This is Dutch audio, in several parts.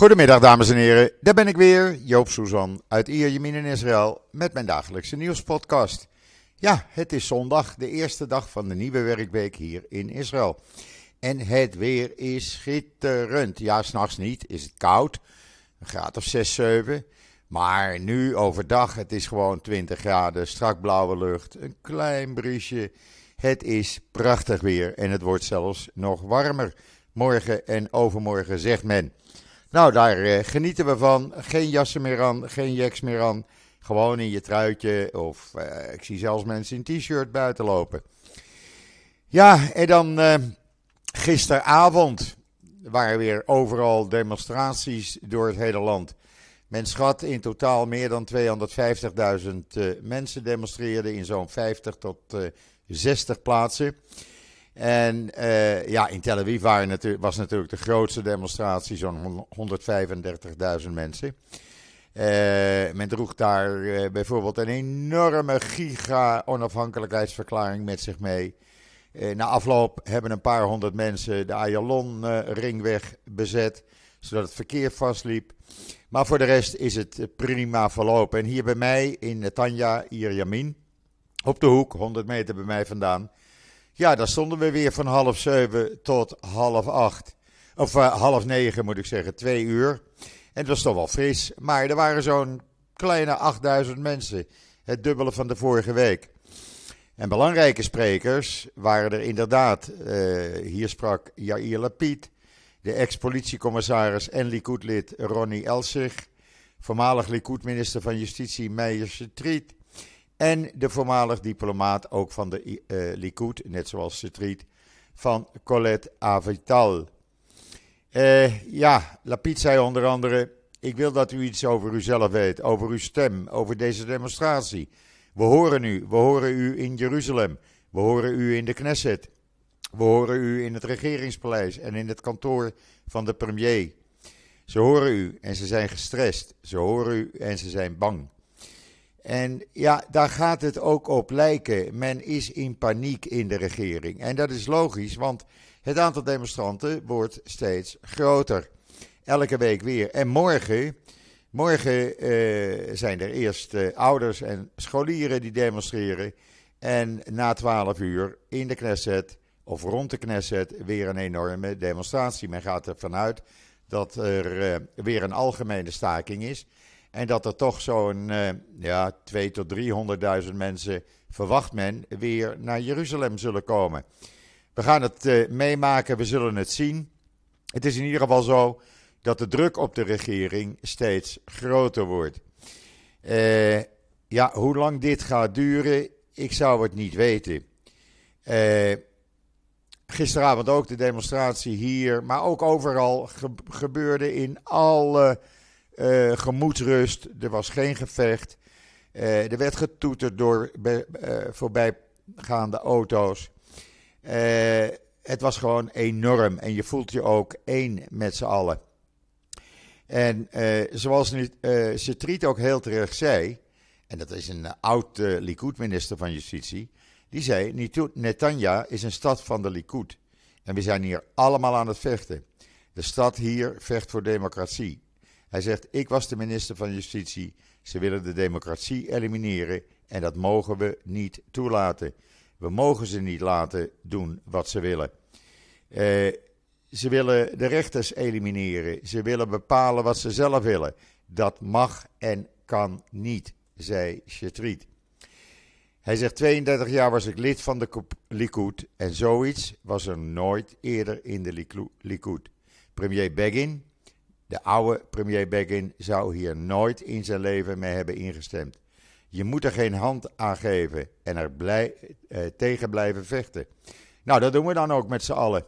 Goedemiddag dames en heren, daar ben ik weer, Joop Suzan uit Ierjemien in Israël met mijn dagelijkse nieuwspodcast. Ja, het is zondag, de eerste dag van de nieuwe werkweek hier in Israël. En het weer is schitterend. Ja, s'nachts niet, is het koud, een graad of 6, 7. Maar nu overdag, het is gewoon 20 graden, strak blauwe lucht, een klein briesje. Het is prachtig weer en het wordt zelfs nog warmer. Morgen en overmorgen zegt men. Nou, daar eh, genieten we van. Geen jassen meer aan, geen jacks meer aan. Gewoon in je truitje of eh, ik zie zelfs mensen in t-shirt buiten lopen. Ja, en dan eh, gisteravond waren weer overal demonstraties door het hele land. Men schat in totaal meer dan 250.000 mensen demonstreerden in zo'n 50 tot 60 plaatsen. En uh, ja, in Tel Aviv was natuurlijk de grootste demonstratie, zo'n 135.000 mensen. Uh, men droeg daar uh, bijvoorbeeld een enorme giga-onafhankelijkheidsverklaring met zich mee. na afloop hebben een paar honderd mensen de Ayalon-ringweg bezet, zodat het verkeer vastliep. Maar voor de rest is het prima verlopen. En hier bij mij in Tanja, Ierjamin, op de hoek, 100 meter bij mij vandaan ja, daar stonden we weer van half zeven tot half acht. Of uh, half negen moet ik zeggen, twee uur. En het was toch wel fris. Maar er waren zo'n kleine 8000 mensen. Het dubbele van de vorige week. En belangrijke sprekers waren er inderdaad. Uh, hier sprak Yair Lapid, de ex-politiecommissaris en Likud-lid Ronnie Elsig, voormalig Likud-minister van Justitie Meijer Street en de voormalig diplomaat ook van de uh, net zoals Street, van Colette Avital. Uh, ja, Lapid zei onder andere: Ik wil dat u iets over uzelf weet, over uw stem, over deze demonstratie. We horen u, we horen u in Jeruzalem, we horen u in de Knesset, we horen u in het regeringspaleis en in het kantoor van de premier. Ze horen u en ze zijn gestrest, ze horen u en ze zijn bang. En ja, daar gaat het ook op lijken. Men is in paniek in de regering. En dat is logisch, want het aantal demonstranten wordt steeds groter. Elke week weer. En morgen, morgen uh, zijn er eerst uh, ouders en scholieren die demonstreren. En na 12 uur in de Knesset, of rond de Knesset, weer een enorme demonstratie. Men gaat ervan uit dat er uh, weer een algemene staking is. En dat er toch zo'n uh, ja, 2 tot 300.000 mensen, verwacht men, weer naar Jeruzalem zullen komen. We gaan het uh, meemaken, we zullen het zien. Het is in ieder geval zo dat de druk op de regering steeds groter wordt. Uh, ja, hoe lang dit gaat duren, ik zou het niet weten. gisteravond ook de demonstratie hier, maar ook overal ge gebeurde in alle uh, gemoedsrust, er was geen gevecht. Uh, er werd getoeterd door uh, voorbijgaande auto's. het was gewoon enorm en je voelt je ook één met z'n allen. En zoals nu ook heel terecht zei, en dat is een oud Likud-minister van Justitie, die zei: Netanya is een stad van de Likud. En we zijn hier allemaal aan het vechten. De stad hier vecht voor democratie. Hij zegt: Ik was de minister van Justitie. Ze willen de democratie elimineren en dat mogen we niet toelaten. We mogen ze niet laten doen wat ze willen. Uh, ze willen de rechters elimineren. Ze willen bepalen wat ze zelf willen. Dat mag en kan niet, zei Chetrit. Hij zegt: 32 jaar was ik lid van de Likud en zoiets was er nooit eerder in de Likud. Premier Begin, de oude premier Begin zou hier nooit in zijn leven mee hebben ingestemd. Je moet er geen hand aan geven en er blij, eh, tegen blijven vechten. Nou, dat doen we dan ook met z'n allen.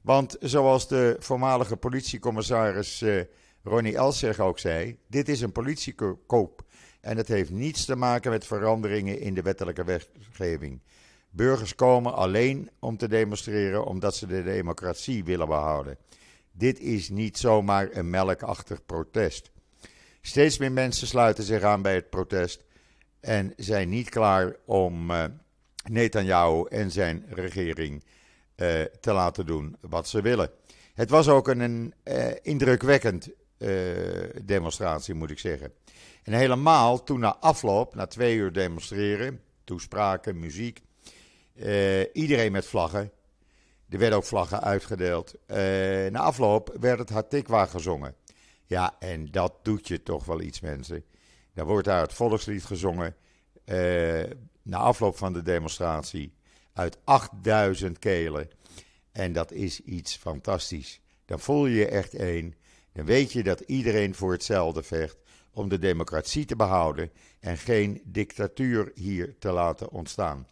Want zoals de voormalige politiecommissaris eh, Ronnie Elser ook zei: dit is een politiekoop. En het heeft niets te maken met veranderingen in de wettelijke wetgeving. Burgers komen alleen om te demonstreren omdat ze de democratie willen behouden. Dit is niet zomaar een melkachtig protest. Steeds meer mensen sluiten zich aan bij het protest en zijn niet klaar om uh, Netanyahu en zijn regering uh, te laten doen wat ze willen. Het was ook een, uh, indrukwekkend demonstratie, moet ik zeggen. En helemaal toen na afloop, na twee uur demonstreren, toespraken, muziek, iedereen met vlaggen. Er werden ook vlaggen uitgedeeld. na afloop werd het Hatikwa gezongen. Ja, en dat doet je toch wel iets, mensen. Dan wordt daar het volkslied gezongen. na afloop van de demonstratie uit 8000 kelen. En dat is iets fantastisch. Dan voel je je echt één. Dan weet je dat iedereen voor hetzelfde vecht om de democratie te behouden en geen dictatuur hier te laten ontstaan.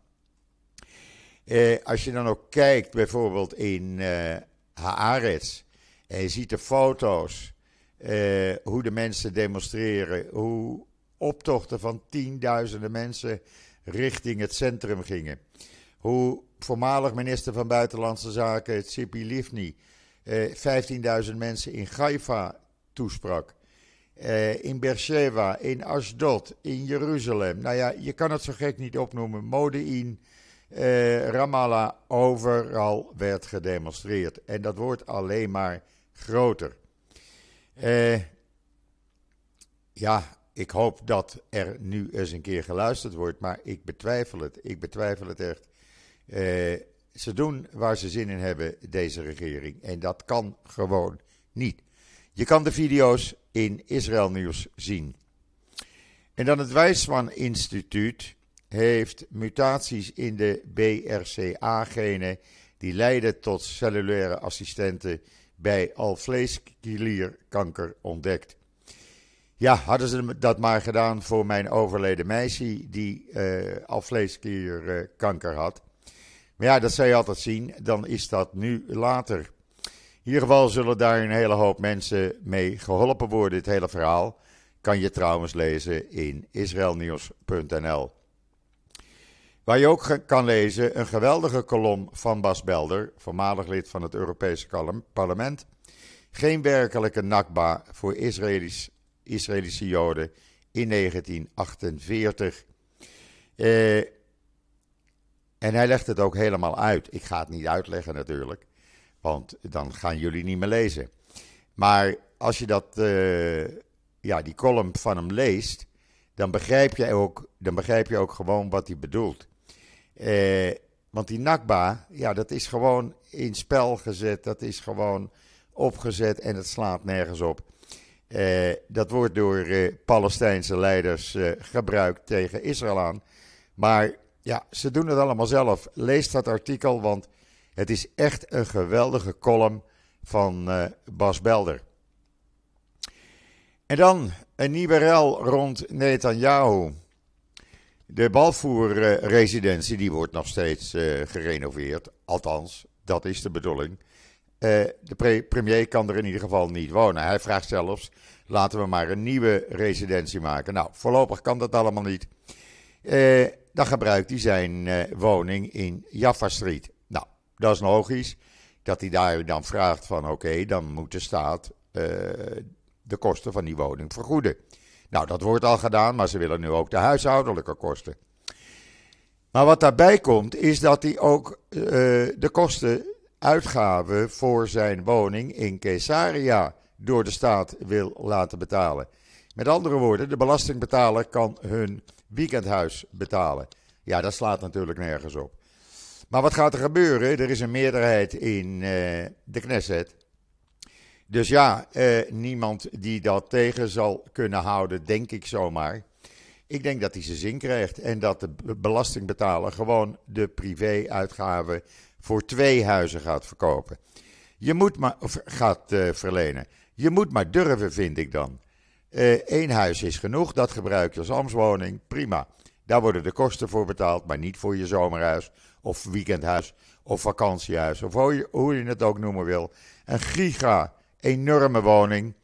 Eh, als je dan ook kijkt bijvoorbeeld in eh, Haaretz en je ziet de foto's, eh, hoe de mensen demonstreren, hoe optochten van tienduizenden mensen richting het centrum gingen hoe voormalig minister van Buitenlandse Zaken Tzipi Livni eh, 15.000 mensen in Haifa toesprak. Eh, in Beersheba, in Ashdod, in Jeruzalem. Nou ja, je kan het zo gek niet opnoemen. Modein, eh, Ramallah, overal werd gedemonstreerd. En dat wordt alleen maar groter. Eh, ja, ik hoop dat er nu eens een keer geluisterd wordt, maar ik betwijfel het. Ik betwijfel het echt. Uh, ze doen waar ze zin in hebben, deze regering. En dat kan gewoon niet. Je kan de video's in Israël Nieuws zien. En dan het Weizmann Instituut heeft mutaties in de BRCA-genen die leiden tot cellulaire assistenten bij alvleesklierkanker ontdekt. Ja, hadden ze dat maar gedaan voor mijn overleden meisje die uh, alvleesklierkanker had. Maar ja, dat zou je altijd zien. Dan is dat nu later. In ieder geval zullen daar een hele hoop mensen mee geholpen worden. Het hele verhaal kan je trouwens lezen in israelnieuws.nl. Waar je ook kan lezen een geweldige kolom van Bas Belder, voormalig lid van het Europese parlement. Geen werkelijke nakba voor Israëlisch, Israëlische Joden in 1948. Eh, en hij legt het ook helemaal uit. Ik ga het niet uitleggen natuurlijk, want dan gaan jullie niet meer lezen. Maar als je dat, uh, ja, die column van hem leest, dan begrijp je ook, dan begrijp je ook gewoon wat hij bedoelt. Uh, want die Nakba, ja, dat is gewoon in spel gezet, dat is gewoon opgezet en het slaat nergens op. Uh, dat wordt door Palestijnse leiders gebruikt tegen Israël aan. Maar ja, ze doen het allemaal zelf. Lees dat artikel, want het is echt een geweldige column van Bas Belder. En dan een nieuwe rel rond Netanyahu. De Balfour-residentie die wordt nog steeds uh, gerenoveerd. Althans, dat is de bedoeling. Uh, de premier kan er in ieder geval niet wonen. Hij vraagt zelfs: laten we maar een nieuwe residentie maken. Nou, voorlopig kan dat allemaal niet. Uh, dan gebruikt hij zijn woning in Jaffa Street. Nou, dat is logisch dat hij daar dan vraagt van oké, dan moet de staat de kosten van die woning vergoeden. Nou, dat wordt al gedaan, maar ze willen nu ook de huishoudelijke kosten. Maar wat daarbij komt, is dat hij ook uh, de kosten, uitgaven voor zijn woning in Caesarea door de staat wil laten betalen. Met andere woorden, de belastingbetaler kan hun weekendhuis betalen. Ja, dat slaat natuurlijk nergens op. Maar wat gaat er gebeuren? Er is een meerderheid in uh, de Knesset. Dus ja, uh, niemand die dat tegen zal kunnen houden, denk ik zomaar. Ik denk dat hij zijn zin krijgt en dat de belastingbetaler gewoon de privé-uitgaven voor twee huizen gaat verkopen. Je moet maar, of gaat uh, verlenen. Je moet maar durven, vind ik dan. Eén uh, huis is genoeg, dat gebruik je als ambtswoning, prima. Daar worden de kosten voor betaald, maar niet voor je zomerhuis of weekendhuis of vakantiehuis of hoe je, hoe je het ook noemen wil. Een giga, enorme woning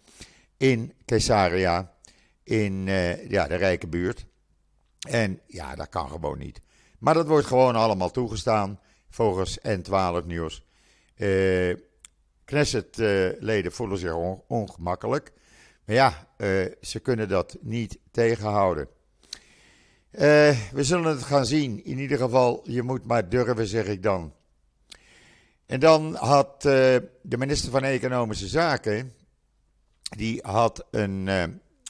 in Caesarea, in uh, ja, de rijke buurt. En ja, dat kan gewoon niet. Maar dat wordt gewoon allemaal toegestaan volgens N12 Nieuws. Uh, Knesset-leden voelen zich ongemakkelijk. Maar ja, uh, ze kunnen dat niet tegenhouden. We zullen het gaan zien. In ieder geval, je moet maar durven, zeg ik dan. En dan had uh, de minister van Economische Zaken die had een uh,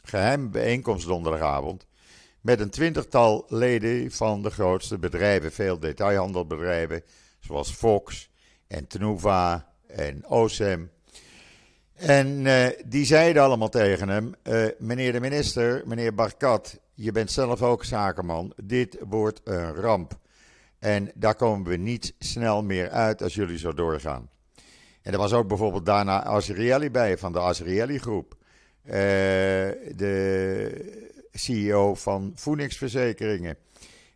geheime bijeenkomst donderdagavond met een twintigtal leden van de grootste bedrijven, veel detailhandelbedrijven, zoals Fox en Tnuva en OSEM. En uh, die zeiden allemaal tegen hem: meneer de minister, meneer Barkat, je bent zelf ook zakenman. Dit wordt een ramp. En daar komen we niet snel meer uit als jullie zo doorgaan. En er was ook bijvoorbeeld daarna Azrieli bij van de Azrieli groep. Uh, de CEO van Phoenix-verzekeringen.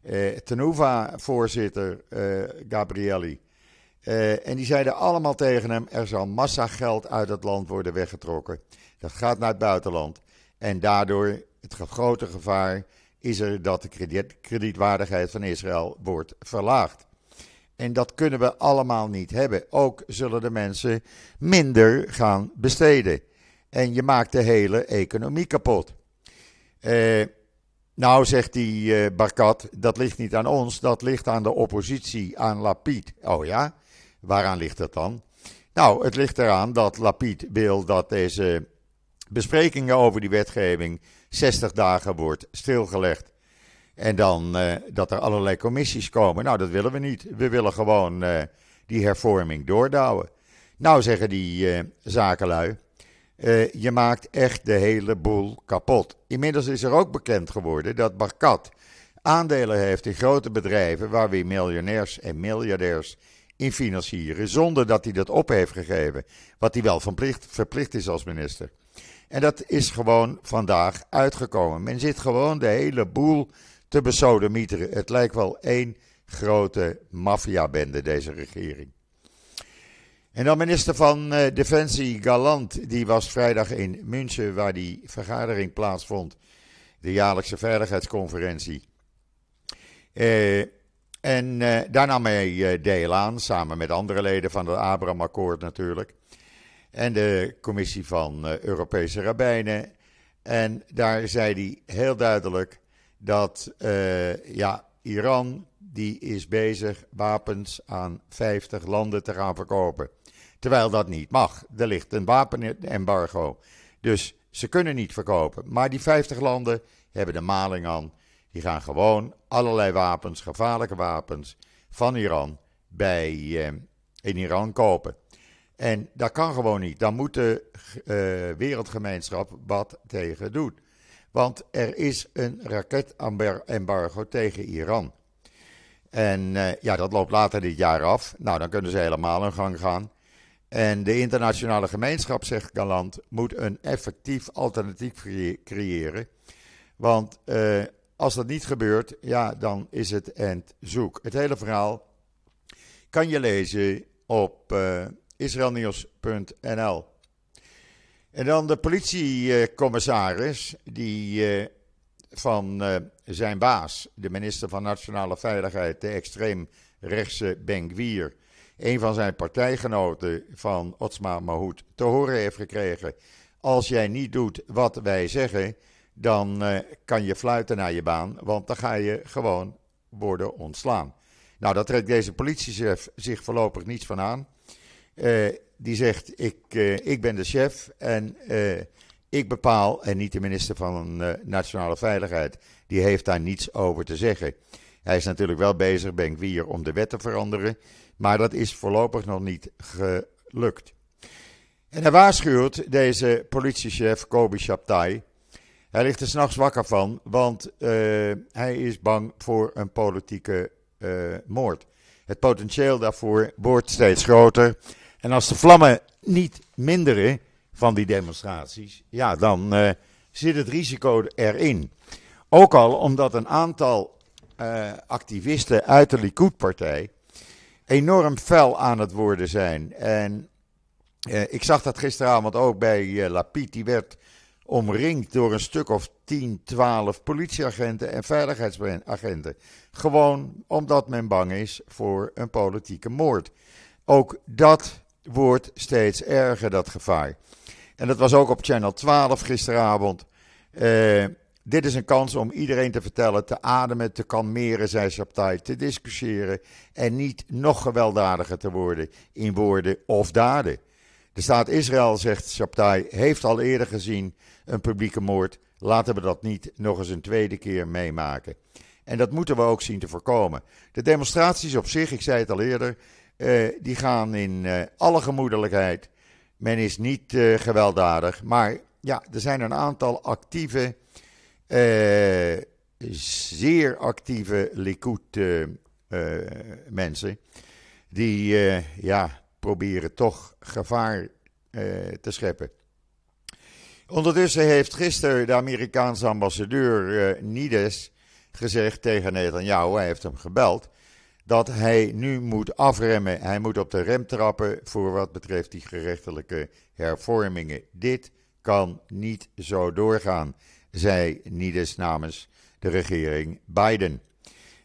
Uh, Tenuva-voorzitter uh, Gabrielli. Uh, en die zeiden allemaal tegen hem: er zal massa geld uit het land worden weggetrokken. Dat gaat naar het buitenland. En daardoor, het grote gevaar is er dat de krediet, kredietwaardigheid van Israël wordt verlaagd. En dat kunnen we allemaal niet hebben. Ook zullen de mensen minder gaan besteden. En je maakt de hele economie kapot. Eh, nou, zegt die eh, Barkat, dat ligt niet aan ons, dat ligt aan de oppositie, aan Lapid. Oh ja, waaraan ligt dat dan? Nou, het ligt eraan dat Lapid wil dat deze besprekingen over die wetgeving 60 dagen wordt stilgelegd. En dan uh, dat er allerlei commissies komen. Nou, dat willen we niet. We willen gewoon uh, die hervorming doordouwen. Nou, zeggen die uh, zakenlui. je maakt echt de hele boel kapot. Inmiddels is er ook bekend geworden dat Barkat aandelen heeft in grote bedrijven waar we miljonairs en miljardairs in financieren. Zonder dat hij dat op heeft gegeven. Wat hij wel verplicht, verplicht is als minister. En dat is gewoon vandaag uitgekomen. Men zit gewoon de hele boel te besodemieteren. Het lijkt wel één grote maffiabende, deze regering. En dan minister van uh, Defensie Galant, die was vrijdag in München, waar die vergadering plaatsvond, de jaarlijkse veiligheidsconferentie. Uh, en uh, daar nam hij deel aan, samen met andere leden van het Abraham-akkoord natuurlijk. En de commissie van Europese rabbijnen. En daar zei hij heel duidelijk dat uh, ja, Iran die is bezig wapens aan 50 landen te gaan verkopen. Terwijl dat niet mag. Er ligt een wapenembargo. Dus ze kunnen niet verkopen. Maar die 50 landen hebben de maling aan. Die gaan gewoon allerlei wapens, gevaarlijke wapens van Iran bij, uh, in Iran kopen. En dat kan gewoon niet. Dan moet de uh, wereldgemeenschap wat tegen doen. Want er is een raketembargo tegen Iran. En uh, ja, dat loopt later dit jaar af. Nou, dan kunnen ze helemaal in gang gaan. En de internationale gemeenschap, zegt Galant, moet een effectief alternatief creëren. Want uh, als dat niet gebeurt, ja, dan is het end zoek. Het hele verhaal kan je lezen op israelnieuws.nl. En dan de politiecommissaris, die uh, van uh, zijn baas, de minister van Nationale Veiligheid, de extreemrechtse Ben-Gvir, een van zijn partijgenoten van Otsma Mahoud, te horen heeft gekregen: als jij niet doet wat wij zeggen, dan uh, kan je fluiten naar je baan, want dan ga je gewoon worden ontslaan. Nou, daar trekt deze politiechef zich voorlopig niets van aan. Uh, die zegt: ik, uh, ik ben de chef en uh, ik bepaal, en niet de minister van Nationale Veiligheid, die heeft daar niets over te zeggen. Hij is natuurlijk wel bezig, Ben Gwier, om de wet te veranderen, maar dat is voorlopig nog niet gelukt. En hij waarschuwt deze politiechef Kobi Shabtai. Hij ligt er s'nachts wakker van, want hij is bang voor een politieke moord. Het potentieel daarvoor wordt steeds groter. En als de vlammen niet minderen van die demonstraties, ja, dan uh, zit het risico erin. Ook al omdat een aantal uh, activisten uit de Likud-partij enorm fel aan het worden zijn. En uh, ik zag dat gisteravond ook bij Lapid. Die werd omringd door een stuk of 10, 12 politieagenten en veiligheidsagenten. Gewoon omdat men bang is voor een politieke moord. Ook dat wordt steeds erger, dat gevaar. En dat was ook op Channel 12 gisteravond. Uh, dit is een kans om iedereen te vertellen, te ademen, te kalmeren, zei Saptai, te discussiëren en niet nog gewelddadiger te worden in woorden of daden. De staat Israël, zegt Shabtai, heeft al eerder gezien een publieke moord. Laten we dat niet nog eens een tweede keer meemaken. En dat moeten we ook zien te voorkomen. De demonstraties op zich, ik zei het al eerder, uh, die gaan in uh, alle gemoedelijkheid. Men is niet uh, gewelddadig, maar ja, er zijn een aantal actieve, zeer actieve Likud-mensen die ja, proberen toch gevaar te scheppen. Ondertussen heeft gisteren de Amerikaanse ambassadeur Nides gezegd tegen Netanyahu, hij heeft hem gebeld, dat hij nu moet afremmen. Hij moet op de rem trappen voor wat betreft die gerechtelijke hervormingen. Dit kan niet zo doorgaan, zei Nides namens de regering Biden.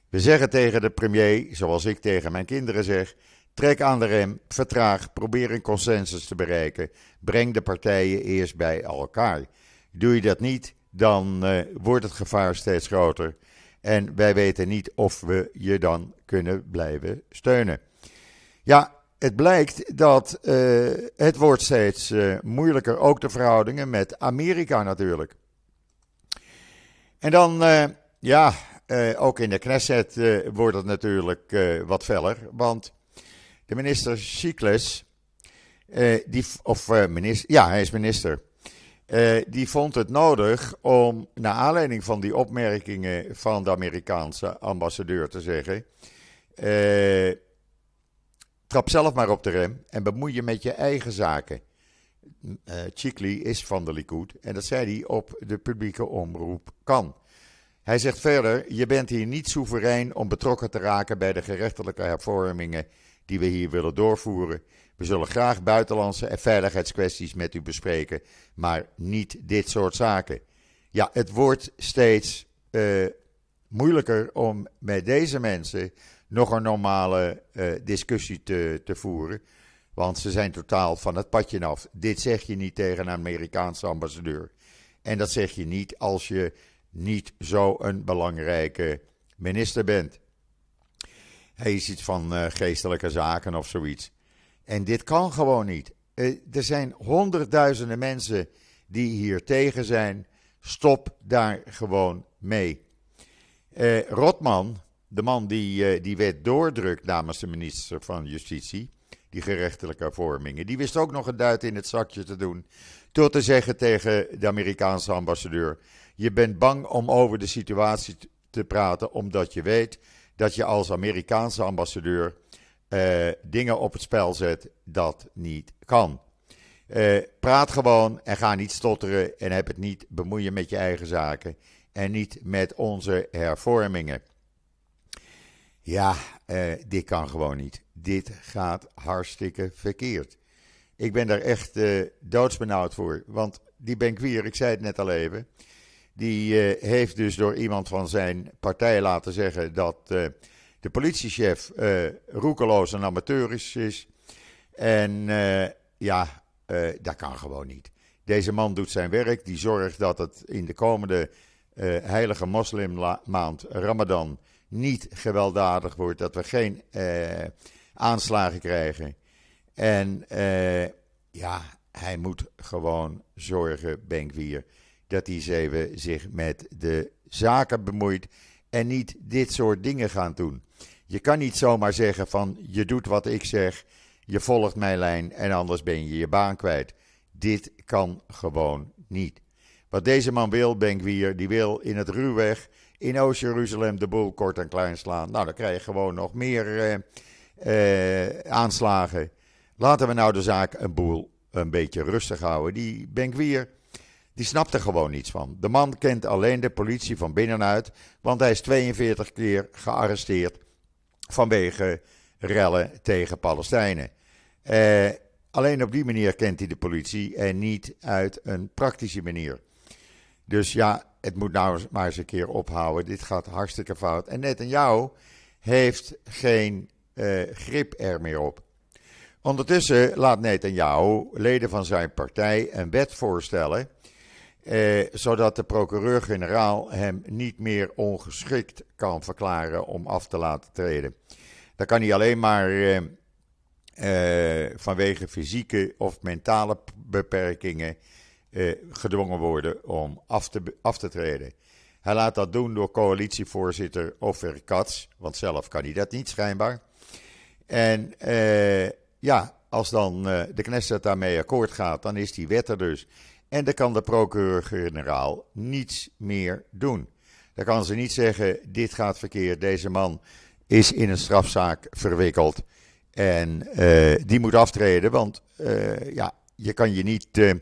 We zeggen tegen de premier, zoals ik tegen mijn kinderen zeg: trek aan de rem, vertraag, probeer een consensus te bereiken, breng de partijen eerst bij elkaar. Doe je dat niet, dan uh, wordt het gevaar steeds groter en wij weten niet of we je dan kunnen blijven steunen. Ja, het blijkt dat uh, het wordt steeds uh, moeilijker, ook de verhoudingen met Amerika natuurlijk. En dan, uh, ja, ook in de Knesset wordt het natuurlijk wat feller, want de minister Chikles, die, of minister, ja, hij is minister, uh, die vond het nodig om, naar aanleiding van die opmerkingen van de Amerikaanse ambassadeur, te zeggen: uh, trap zelf maar op de rem en bemoei je met je eigen zaken. Uh, Chikli is van de Likud en dat zei hij op de publieke omroep kan. Hij zegt verder: Je bent hier niet soeverein om betrokken te raken bij de gerechtelijke hervormingen die we hier willen doorvoeren. We zullen graag buitenlandse en veiligheidskwesties met u bespreken, maar niet dit soort zaken. Ja, het wordt steeds uh, moeilijker om met deze mensen nog een normale uh, discussie te, te voeren. Want ze zijn totaal van het padje af. Dit zeg je niet tegen een Amerikaanse ambassadeur. En dat zeg je niet als je niet zo een belangrijke minister bent. Hij is iets van uh, geestelijke zaken of zoiets. En dit kan gewoon niet. Eh, er zijn honderdduizenden mensen die hier tegen zijn. Stop daar gewoon mee. Uh, Rotman, de man die uh, die wet doordrukt namens de minister van Justitie, die gerechtelijke hervormingen, die wist ook nog een duit in het zakje te doen. Door te zeggen tegen de Amerikaanse ambassadeur: Je bent bang om over de situatie te praten, omdat je weet dat je als Amerikaanse ambassadeur uh, dingen op het spel zet dat niet kan. Uh, praat gewoon en ga niet stotteren en heb het niet bemoeien met je eigen zaken en niet met onze hervormingen. Ja, uh, dit kan gewoon niet. Dit gaat hartstikke verkeerd. Ik ben daar echt doodsbenauwd voor. Want die Benkwier, ik zei het net al even, die heeft dus door iemand van zijn partij laten zeggen dat de politiechef uh, roekeloos en amateurisch is. En uh, ja, uh, dat kan gewoon niet. Deze man doet zijn werk, die zorgt dat het in de komende heilige moslimmaand Ramadan niet gewelddadig wordt, dat we geen aanslagen krijgen. En ja, hij moet gewoon zorgen, Benkwier, dat hij zeven zich met de zaken bemoeit en niet dit soort dingen gaan doen. Je kan niet zomaar zeggen van je doet wat ik zeg, je volgt mijn lijn en anders ben je je baan kwijt. Dit kan gewoon niet. Wat deze man wil, Benkwier, die wil in het ruwweg in Oost-Jeruzalem de boel kort en klein slaan. Nou, dan krijg je gewoon nog meer uh, uh, aanslagen. Laten we nou de zaak een boel een beetje rustig houden. Die Benkwier, die snapt er gewoon niets van. De man kent alleen de politie van binnenuit, want hij is 42 keer gearresteerd vanwege rellen tegen Palestijnen. Uh, alleen op die manier kent hij de politie en niet uit een praktische manier. Dus ja, het moet nou maar eens een keer ophouden. Dit gaat hartstikke fout. En net jou heeft geen uh, grip er meer op. Ondertussen laat Netanyahu leden van zijn partij een wet voorstellen. Eh, zodat de procureur-generaal hem niet meer ongeschikt kan verklaren om af te laten treden. Dan kan hij alleen maar eh, vanwege fysieke of mentale beperkingen gedwongen worden om af te, af te treden. Hij laat dat doen door coalitievoorzitter Ofer Katz, want zelf kan hij dat niet schijnbaar. En ja, als dan de Knesset daarmee akkoord gaat, dan is die wet er dus. En dan kan de procureur-generaal niets meer doen. Dan kan ze niet zeggen: dit gaat verkeerd, deze man is in een strafzaak verwikkeld. En uh, die moet aftreden, want uh, ja, je kan je niet uh,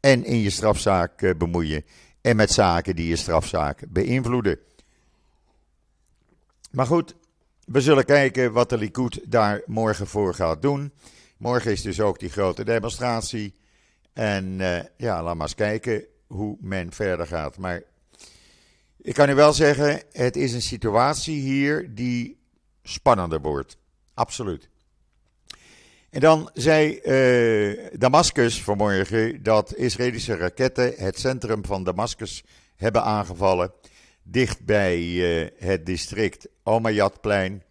en in je strafzaak bemoeien en met zaken die je strafzaak beïnvloeden. Maar goed, we zullen kijken wat de Likud daar morgen voor gaat doen. Morgen is dus ook die grote demonstratie. En uh, ja, laat maar eens kijken hoe men verder gaat. Maar ik kan u wel zeggen, het is een situatie hier die spannender wordt. Absoluut. En dan zei uh, Damascus vanmorgen dat Israëlische raketten het centrum van Damascus hebben aangevallen. Dicht bij uh, het district Omayadplein.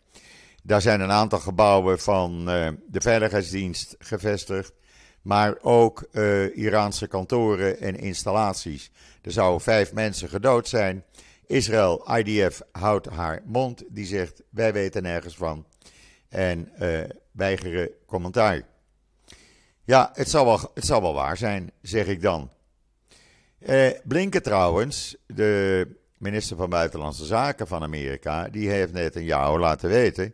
Daar zijn een aantal gebouwen van de Veiligheidsdienst gevestigd maar ook uh, Iraanse kantoren en installaties. Er zouden vijf mensen gedood zijn. Israël, IDF, houdt haar mond. Die zegt: wij weten nergens van. En uh, weigeren commentaar. Ja, het zal, wel, het zal wel waar zijn, zeg ik dan. Uh, Blinken trouwens, de minister van Buitenlandse Zaken van Amerika, die heeft net een jou laten weten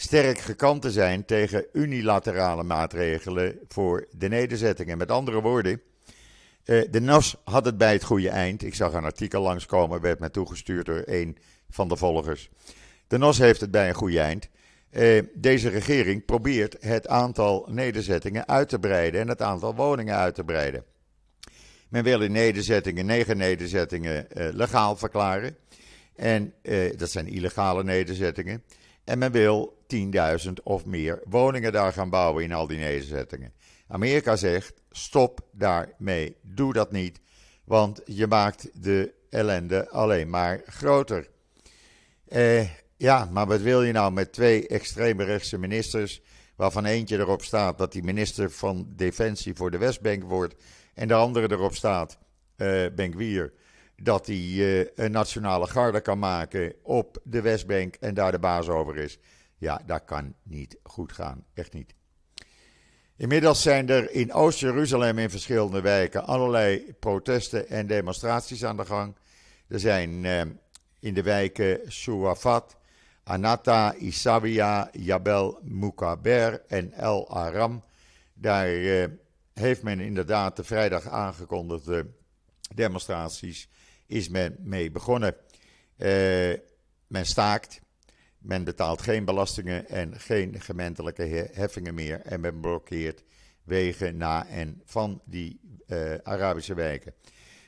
sterk gekant te zijn tegen unilaterale maatregelen voor de nederzettingen. Met andere woorden, eh, de NAS had het bij het goede eind. Ik zag een artikel langskomen, werd mij toegestuurd door een van de volgers. De NOS heeft het bij een goede eind. Eh, deze regering probeert het aantal nederzettingen uit te breiden en het aantal woningen uit te breiden. Men wil in nederzettingen, negen nederzettingen, eh, legaal verklaren. En dat zijn illegale nederzettingen. En men wil 10.000 of meer woningen daar gaan bouwen in al die nederzettingen. Amerika zegt: stop daarmee, doe dat niet, want je maakt de ellende alleen maar groter. Eh, ja, maar wat wil je nou met twee extreme rechtse ministers, waarvan eentje erop staat dat hij minister van Defensie voor de Westbank wordt, en de andere erop staat, uh, Benkwier, dat hij uh, een nationale garde kan maken op de Westbank en daar de baas over is. Ja, dat kan niet goed gaan. Echt niet. Inmiddels zijn er in Oost-Jeruzalem in verschillende wijken allerlei protesten en demonstraties aan de gang. Er zijn eh, in de wijken Shuafat, Anata, Isawia, Jabel, Mukaber en El Aram. Daar eh, heeft men inderdaad de vrijdag aangekondigde demonstraties, is men mee begonnen. Uh, men staakt. Men betaalt geen belastingen en geen gemeentelijke heffingen meer. En men blokkeert wegen na en van die uh, Arabische wijken.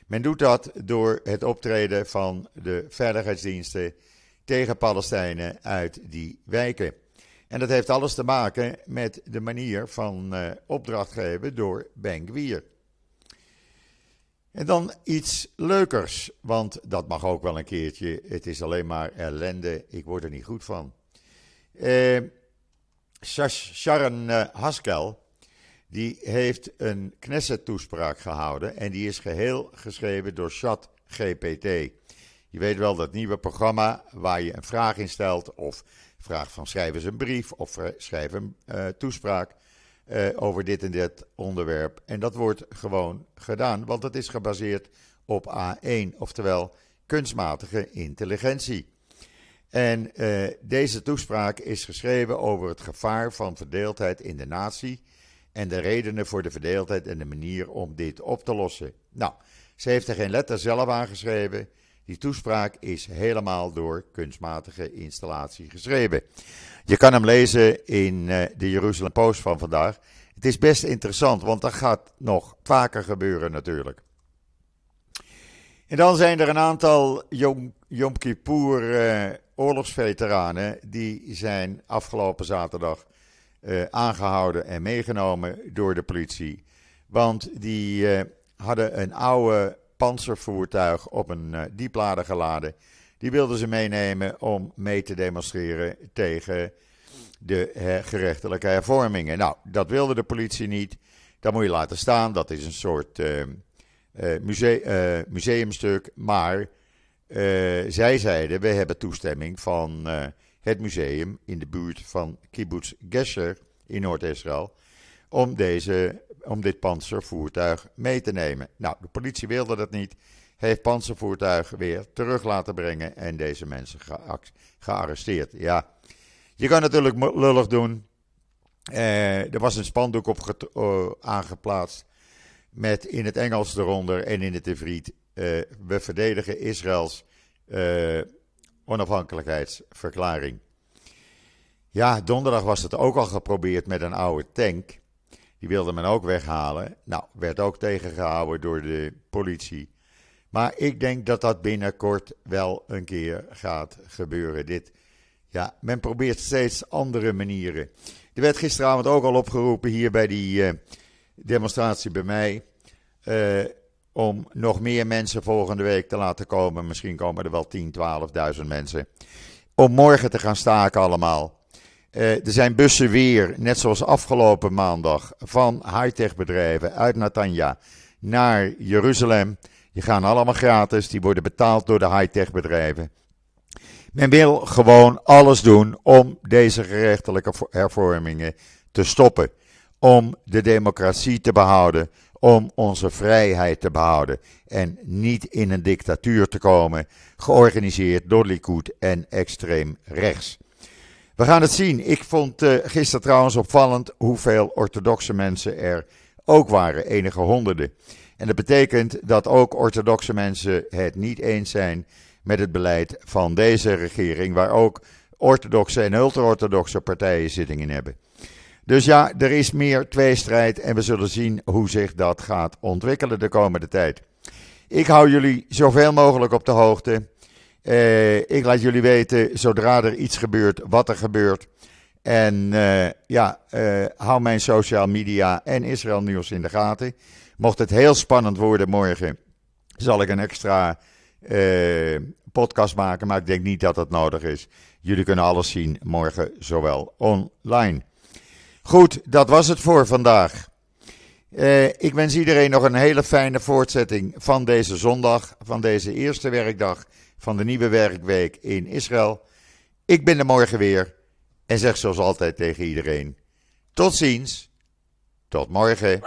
Men doet dat door het optreden van de veiligheidsdiensten tegen Palestijnen uit die wijken. En dat heeft alles te maken met de manier van uh, opdracht geven door Ben Gwier. En dan iets leukers, want dat mag ook wel een keertje. Het is alleen maar ellende, ik word er niet goed van. Uh, Sharon uh, Haskell, die heeft een Knesset-toespraak gehouden en die is geheel geschreven door ChatGPT. Je weet wel dat nieuwe programma waar je een vraag in stelt of vraagt van schrijf eens een brief of schrijf een toespraak uh, over dit en dit onderwerp. En dat wordt gewoon gedaan, want het is gebaseerd op A1, oftewel kunstmatige intelligentie. En uh, deze toespraak is geschreven over het gevaar van verdeeldheid in de natie en de redenen voor de verdeeldheid en de manier om dit op te lossen. Nou, ze heeft er geen letter zelf aan geschreven. Die toespraak is helemaal door kunstmatige installatie geschreven. Je kan hem lezen in uh, de Jeruzalem Post van vandaag. Het is best interessant, want dat gaat nog vaker gebeuren natuurlijk. En dan zijn er een aantal Yom, Yom Kippur uh, oorlogsveteranen die zijn afgelopen zaterdag uh, aangehouden en meegenomen door de politie. Want die hadden een oude panzervoertuig op een dieplader geladen die wilden ze meenemen om mee te demonstreren tegen de gerechtelijke hervormingen. Nou, dat wilde de politie niet. Dat moet je laten staan. Dat is een soort uh, museumstuk. Maar zij zeiden: we hebben toestemming van het museum in de buurt van Kibbutz Gesher in Noord-Israël. Om, deze, om dit panzervoertuig mee te nemen. Nou, de politie wilde dat niet. Heeft panzervoertuig weer terug laten brengen en deze mensen gearresteerd. Ja, je kan natuurlijk lullig doen. Eh, er was een spandoek op uh, aangeplaatst met in het Engels eronder en in het Ivriet. Uh, we verdedigen Israëls onafhankelijkheidsverklaring. Ja, donderdag was het ook al geprobeerd met een oude tank. Die wilde men ook weghalen. Nou, werd ook tegengehouden door de politie. Maar ik denk dat dat binnenkort wel een keer gaat gebeuren. Dit, ja, men probeert steeds andere manieren. Er werd gisteravond ook al opgeroepen hier bij die uh, demonstratie bij mij. Uh, om nog meer mensen volgende week te laten komen. Misschien komen er wel 10, 12.000 mensen. Om morgen te gaan staken allemaal. Uh, er zijn bussen weer, net zoals afgelopen maandag, van high-tech bedrijven uit Natanja naar Jeruzalem. Die gaan allemaal gratis, die worden betaald door de high-tech bedrijven. Men wil gewoon alles doen om deze gerechtelijke hervormingen te stoppen. Om de democratie te behouden, om onze vrijheid te behouden en niet in een dictatuur te komen, georganiseerd door Likud en extreem rechts. We gaan het zien. Ik vond uh, gisteren trouwens opvallend hoeveel orthodoxe mensen er ook waren, enige honderden. En dat betekent dat ook orthodoxe mensen het niet eens zijn met het beleid van deze regering, waar ook orthodoxe en ultra-orthodoxe partijen zitting in hebben. Dus ja, er is meer tweestrijd en we zullen zien hoe zich dat gaat ontwikkelen de komende tijd. Ik hou jullie zoveel mogelijk op de hoogte. Uh, ik laat jullie weten zodra er iets gebeurt, wat er gebeurt. En uh, ja, uh, hou mijn social media en Israël Nieuws in de gaten. Mocht het heel spannend worden morgen, zal ik een extra podcast maken. Maar ik denk niet dat dat nodig is. Jullie kunnen alles zien morgen, zowel online. Goed, dat was het voor vandaag. Ik wens iedereen nog een hele fijne voortzetting van deze zondag, van deze eerste werkdag van de nieuwe werkweek in Israël. Ik ben er morgen weer en zeg zoals altijd tegen iedereen: tot ziens, tot morgen.